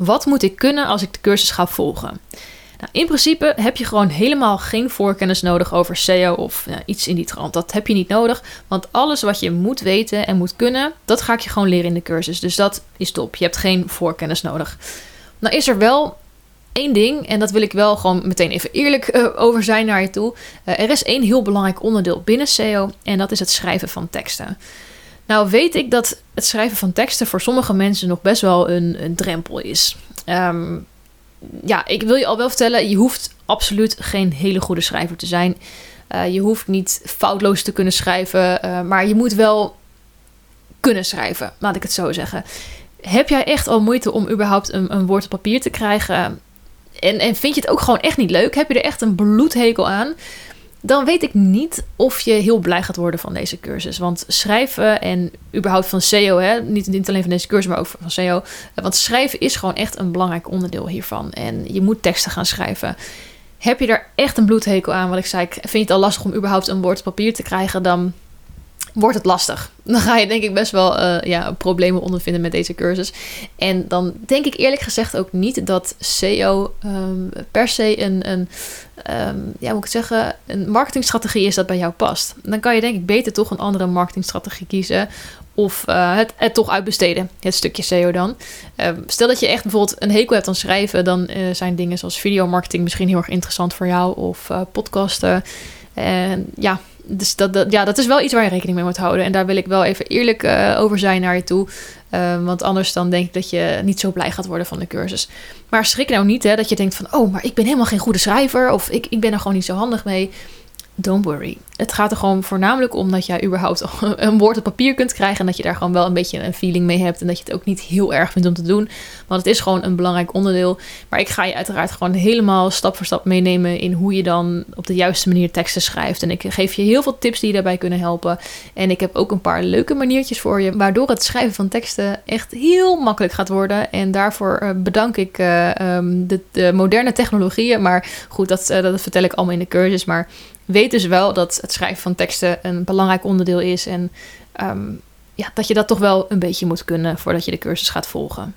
Wat moet ik kunnen als ik de cursus ga volgen? Nou, in principe heb je gewoon helemaal geen voorkennis nodig over SEO of iets in die trant. Dat heb je niet nodig, want alles wat je moet weten en moet kunnen, dat ga ik je gewoon leren in de cursus. Dus dat is top. Je hebt geen voorkennis nodig. Nou is er wel één ding, en dat wil ik wel gewoon meteen even eerlijk uh, over zijn naar je toe. Uh, er is één heel belangrijk onderdeel binnen SEO en dat is het schrijven van teksten. Nou weet ik dat het schrijven van teksten voor sommige mensen nog best wel een, een drempel is. Um, ja, ik wil je al wel vertellen, je hoeft absoluut geen hele goede schrijver te zijn. Uh, je hoeft niet foutloos te kunnen schrijven, uh, maar je moet wel kunnen schrijven, laat ik het zo zeggen. Heb jij echt al moeite om überhaupt een, een woord op papier te krijgen? En, en vind je het ook gewoon echt niet leuk? Heb je er echt een bloedhekel aan? Dan weet ik niet of je heel blij gaat worden van deze cursus. Want schrijven en überhaupt van SEO, hè, niet, alleen van deze cursus, maar ook van SEO. Want schrijven is gewoon echt een belangrijk onderdeel hiervan. En je moet teksten gaan schrijven. Heb je daar echt een bloedhekel aan? Wat ik zei, vind je het al lastig om überhaupt een woord papier te krijgen? Dan wordt het lastig. Dan ga je denk ik best wel uh, ja, problemen ondervinden met deze cursus. En dan denk ik eerlijk gezegd ook niet dat SEO um, per se een, een um, ja, moet ik zeggen, een marketingstrategie is dat bij jou past. Dan kan je denk ik beter toch een andere marketingstrategie kiezen. Of uh, het, toch uitbesteden, het stukje SEO dan. Uh, stel dat je echt bijvoorbeeld een hekel hebt aan schrijven, dan uh, zijn dingen zoals videomarketing misschien heel erg interessant voor jou. Of podcasten. En ja, dus dat, ja, dat is wel iets waar je rekening mee moet houden. En daar wil ik wel even eerlijk uh, over zijn naar je toe. Uh, want anders dan denk ik dat je niet zo blij gaat worden van de cursus. Maar schrik nou niet hè, dat je denkt van... oh, maar ik ben helemaal geen goede schrijver... of ik, ik ben er gewoon niet zo handig mee don't worry. Het gaat er gewoon voornamelijk om dat jij überhaupt een woord op papier kunt krijgen. En dat je daar gewoon wel een beetje een feeling mee hebt. En dat je het ook niet heel erg vindt om te doen. Want het is gewoon een belangrijk onderdeel. Maar ik ga je uiteraard gewoon helemaal stap voor stap meenemen in hoe je dan op de juiste manier teksten schrijft. En ik geef je heel veel tips die je daarbij kunnen helpen. En ik heb ook een paar leuke maniertjes voor je. Waardoor het schrijven van teksten echt heel makkelijk gaat worden. En daarvoor eh, bedank ik uh, um, de, de, moderne technologieën. Maar goed, dat, uh, dat vertel ik allemaal in de cursus. Maar weet dus wel dat schrijven van teksten een belangrijk onderdeel is. En um, ja, dat je dat toch wel een beetje moet kunnen voordat je de cursus gaat volgen.